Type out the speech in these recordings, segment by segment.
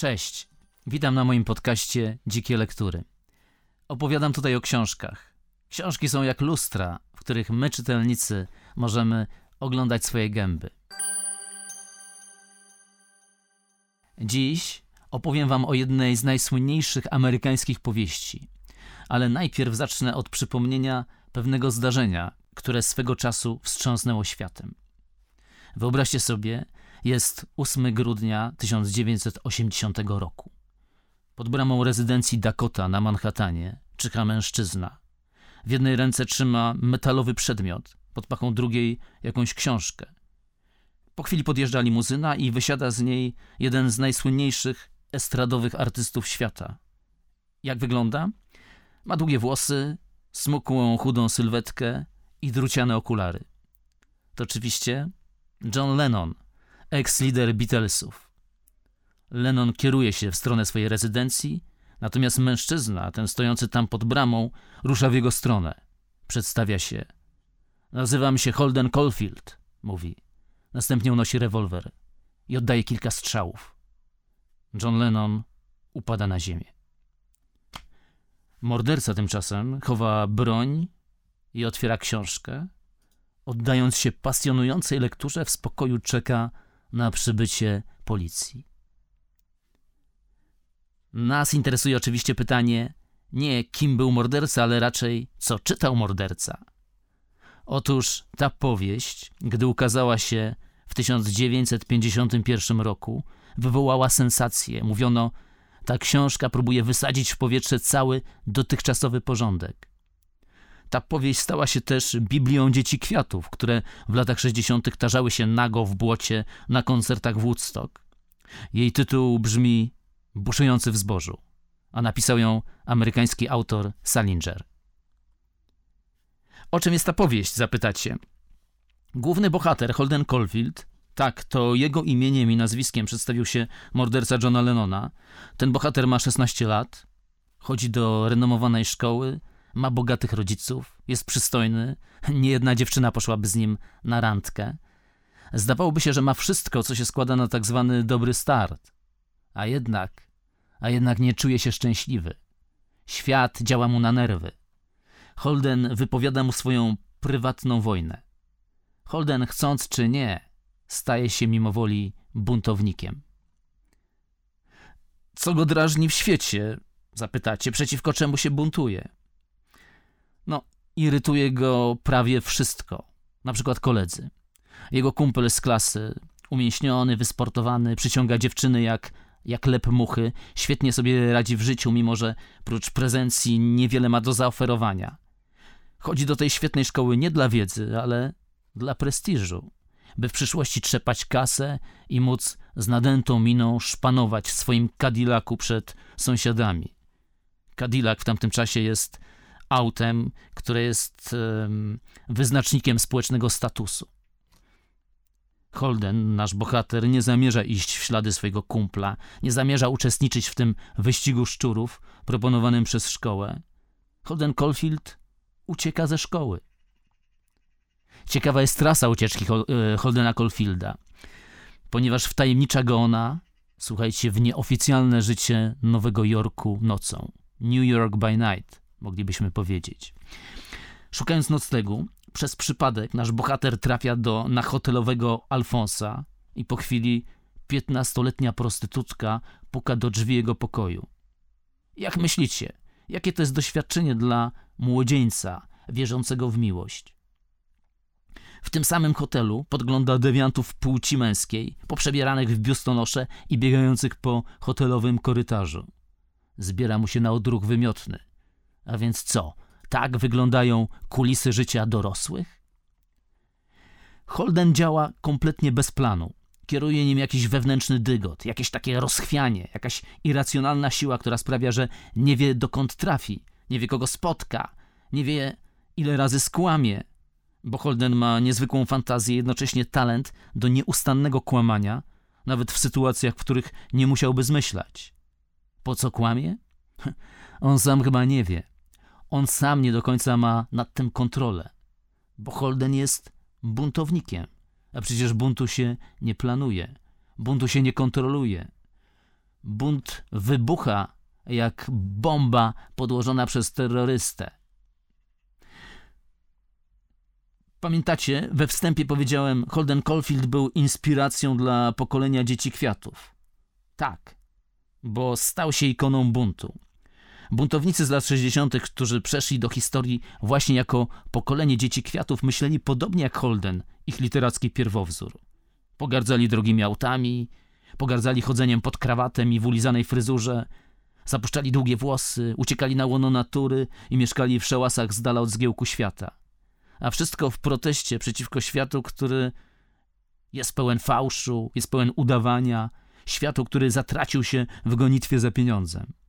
Cześć, witam na moim podcaście Dzikie Lektury. Opowiadam tutaj o książkach. Książki są jak lustra, w których my, czytelnicy, możemy oglądać swoje gęby. Dziś opowiem Wam o jednej z najsłynniejszych amerykańskich powieści, ale najpierw zacznę od przypomnienia pewnego zdarzenia, które swego czasu wstrząsnęło światem. Wyobraźcie sobie, jest 8 grudnia 1980 roku. Pod bramą rezydencji Dakota na Manhattanie czyha mężczyzna. W jednej ręce trzyma metalowy przedmiot, pod pachą drugiej jakąś książkę. Po chwili podjeżdża limuzyna i wysiada z niej jeden z najsłynniejszych estradowych artystów świata. Jak wygląda? Ma długie włosy, smukłą, chudą sylwetkę i druciane okulary. To oczywiście John Lennon, ex-lider Beatlesów. Lennon kieruje się w stronę swojej rezydencji, natomiast mężczyzna, ten stojący tam pod bramą, rusza w jego stronę. Przedstawia się. Nazywam się Holden Caulfield, mówi. Następnie unosi rewolwer i oddaje kilka strzałów. John Lennon upada na ziemię. Morderca tymczasem chowa broń i otwiera książkę. Oddając się pasjonującej lekturze, w spokoju czeka na przybycie policji. Nas interesuje oczywiście pytanie nie kim był morderca, ale raczej co czytał morderca. Otóż ta powieść, gdy ukazała się w 1951 roku, wywołała sensację. Mówiono, ta książka próbuje wysadzić w powietrze cały dotychczasowy porządek. Ta powieść stała się też Biblią dzieci kwiatów, które w latach 60. tarzały się nago w błocie na koncertach w Woodstock. Jej tytuł brzmi Buszujący w zbożu, a napisał ją amerykański autor Salinger. O czym jest ta powieść, zapytacie? Główny bohater, Holden Caulfield, tak, to jego imieniem i nazwiskiem przedstawił się morderca Johna Lennona. Ten bohater ma 16 lat, chodzi do renomowanej szkoły, ma bogatych rodziców, jest przystojny, niejedna dziewczyna poszłaby z nim na randkę. Zdawałoby się, że ma wszystko, co się składa na tak zwany dobry start. A jednak, a jednak nie czuje się szczęśliwy. Świat działa mu na nerwy. Holden wypowiada mu swoją prywatną wojnę. Holden, chcąc czy nie, staje się mimowoli buntownikiem. Co go drażni w świecie? Zapytacie, przeciwko czemu się buntuje? Irytuje go prawie wszystko. Na przykład koledzy. Jego kumpel z klasy, umięśniony, wysportowany, przyciąga dziewczyny jak, jak lep muchy, świetnie sobie radzi w życiu, mimo że prócz prezencji niewiele ma do zaoferowania. Chodzi do tej świetnej szkoły nie dla wiedzy, ale dla prestiżu, by w przyszłości trzepać kasę i móc z nadętą miną szpanować w swoim Cadillacu przed sąsiadami. Cadillac w tamtym czasie jest autem, które jest wyznacznikiem społecznego statusu. Holden, nasz bohater, nie zamierza iść w ślady swojego kumpla, nie zamierza uczestniczyć w tym wyścigu szczurów proponowanym przez szkołę. Holden Caulfield ucieka ze szkoły. Ciekawa jest trasa ucieczki e, Holdena Caulfielda, ponieważ wtajemnicza go ona, słuchajcie, w nieoficjalne życie Nowego Jorku nocą. New York by night moglibyśmy powiedzieć. Szukając noclegu, przez przypadek nasz bohater trafia do na hotelowego Alfonsa i po chwili piętnastoletnia prostytutka puka do drzwi jego pokoju. Jak myślicie, jakie to jest doświadczenie dla młodzieńca wierzącego w miłość? W tym samym hotelu podgląda dewiantów płci męskiej, poprzebieranych w biustonosze i biegających po hotelowym korytarzu. Zbiera mu się na odruch wymiotny. A więc co? Tak wyglądają kulisy życia dorosłych? Holden działa kompletnie bez planu. Kieruje nim jakiś wewnętrzny dygot, jakieś takie rozchwianie, jakaś irracjonalna siła, która sprawia, że nie wie dokąd trafi, nie wie kogo spotka, nie wie ile razy skłamie, bo Holden ma niezwykłą fantazję, jednocześnie talent do nieustannego kłamania, nawet w sytuacjach, w których nie musiałby zmyślać. Po co kłamie? On sam chyba nie wie. On sam nie do końca ma nad tym kontrolę, bo Holden jest buntownikiem, a przecież buntu się nie planuje, buntu się nie kontroluje. bunt wybucha jak bomba podłożona przez terrorystę. Pamiętacie, we wstępie powiedziałem, Holden Caulfield był inspiracją dla pokolenia dzieci kwiatów. Tak, bo stał się ikoną buntu. Buntownicy z lat 60., którzy przeszli do historii właśnie jako pokolenie dzieci kwiatów, myśleli podobnie jak Holden, ich literacki pierwowzór. Pogardzali drogimi autami, pogardzali chodzeniem pod krawatem i w ulizanej fryzurze, zapuszczali długie włosy, uciekali na łono natury i mieszkali w szełasach z dala od zgiełku świata. A wszystko w proteście przeciwko światu, który jest pełen fałszu, jest pełen udawania, światu, który zatracił się w gonitwie za pieniądzem.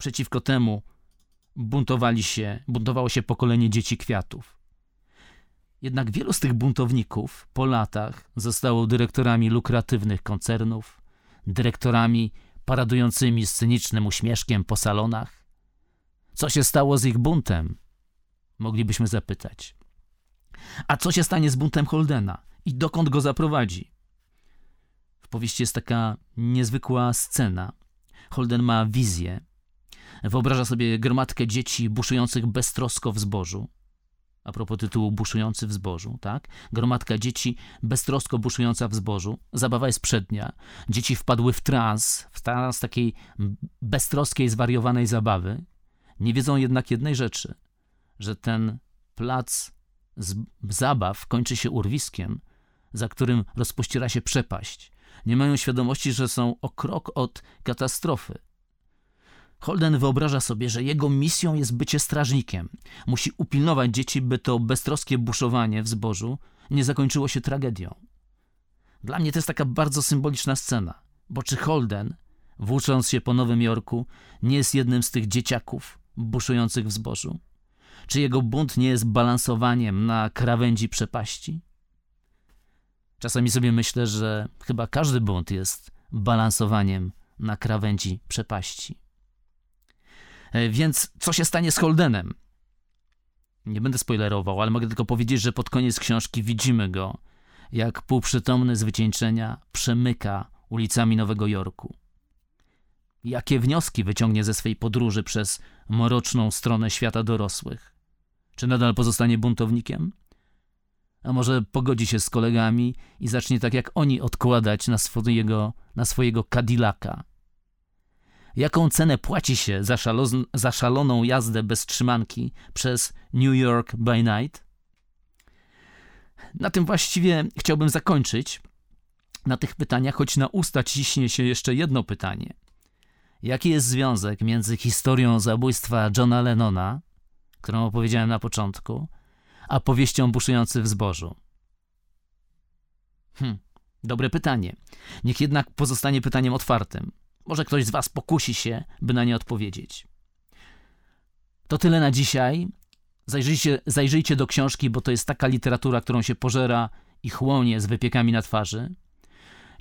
Przeciwko temu buntowali się, buntowało się pokolenie dzieci kwiatów. Jednak wielu z tych buntowników po latach zostało dyrektorami lukratywnych koncernów, dyrektorami paradującymi scenicznym uśmieszkiem po salonach. Co się stało z ich buntem? Moglibyśmy zapytać. A co się stanie z buntem Holdena i dokąd go zaprowadzi? W powieści jest taka niezwykła scena. Holden ma wizję. Wyobraża sobie gromadkę dzieci buszujących beztrosko w zbożu a propos tytułu Buszujący w zbożu, tak? Gromadka dzieci beztrosko buszująca w zbożu. Zabawa jest przednia. Dzieci wpadły w trans, w trans takiej beztroskiej, zwariowanej zabawy. Nie wiedzą jednak jednej rzeczy, że ten plac zabaw kończy się urwiskiem, za którym rozpościera się przepaść. Nie mają świadomości, że są o krok od katastrofy. Holden wyobraża sobie, że jego misją jest bycie strażnikiem. Musi upilnować dzieci, by to beztroskie buszowanie w zbożu nie zakończyło się tragedią. Dla mnie to jest taka bardzo symboliczna scena, bo czy Holden, włócząc się po Nowym Jorku, nie jest jednym z tych dzieciaków buszujących w zbożu? Czy jego bunt nie jest balansowaniem na krawędzi przepaści? Czasami sobie myślę, że chyba każdy bunt jest balansowaniem na krawędzi przepaści. E, więc co się stanie z Holdenem? Nie będę spoilerował, ale mogę tylko powiedzieć, że pod koniec książki widzimy go, jak półprzytomny z wycieńczenia przemyka ulicami Nowego Jorku. Jakie wnioski wyciągnie ze swej podróży przez mroczną stronę świata dorosłych? Czy nadal pozostanie buntownikiem? A może pogodzi się z kolegami i zacznie tak jak oni odkładać na swojego, na swojego Cadillaca, Jaką cenę płaci się za, szalo- za szaloną jazdę bez trzymanki przez New York by Night? Na tym właściwie chciałbym zakończyć. Na tych pytaniach, choć na usta ciśnie się jeszcze jedno pytanie. Jaki jest związek między historią zabójstwa Johna Lennona, którą opowiedziałem na początku, a powieścią buszujący w zbożu? Hm, dobre pytanie. Niech jednak pozostanie pytaniem otwartym. Może ktoś z Was pokusi się, by na nie odpowiedzieć. To tyle na dzisiaj. Zajrzyjcie, zajrzyjcie do książki, bo to jest taka literatura, którą się pożera i chłonie z wypiekami na twarzy.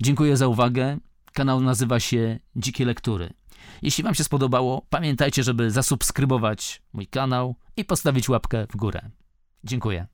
Dziękuję za uwagę. Kanał nazywa się Dzikie Lektury. Jeśli Wam się spodobało, pamiętajcie, żeby zasubskrybować mój kanał i postawić łapkę w górę. Dziękuję.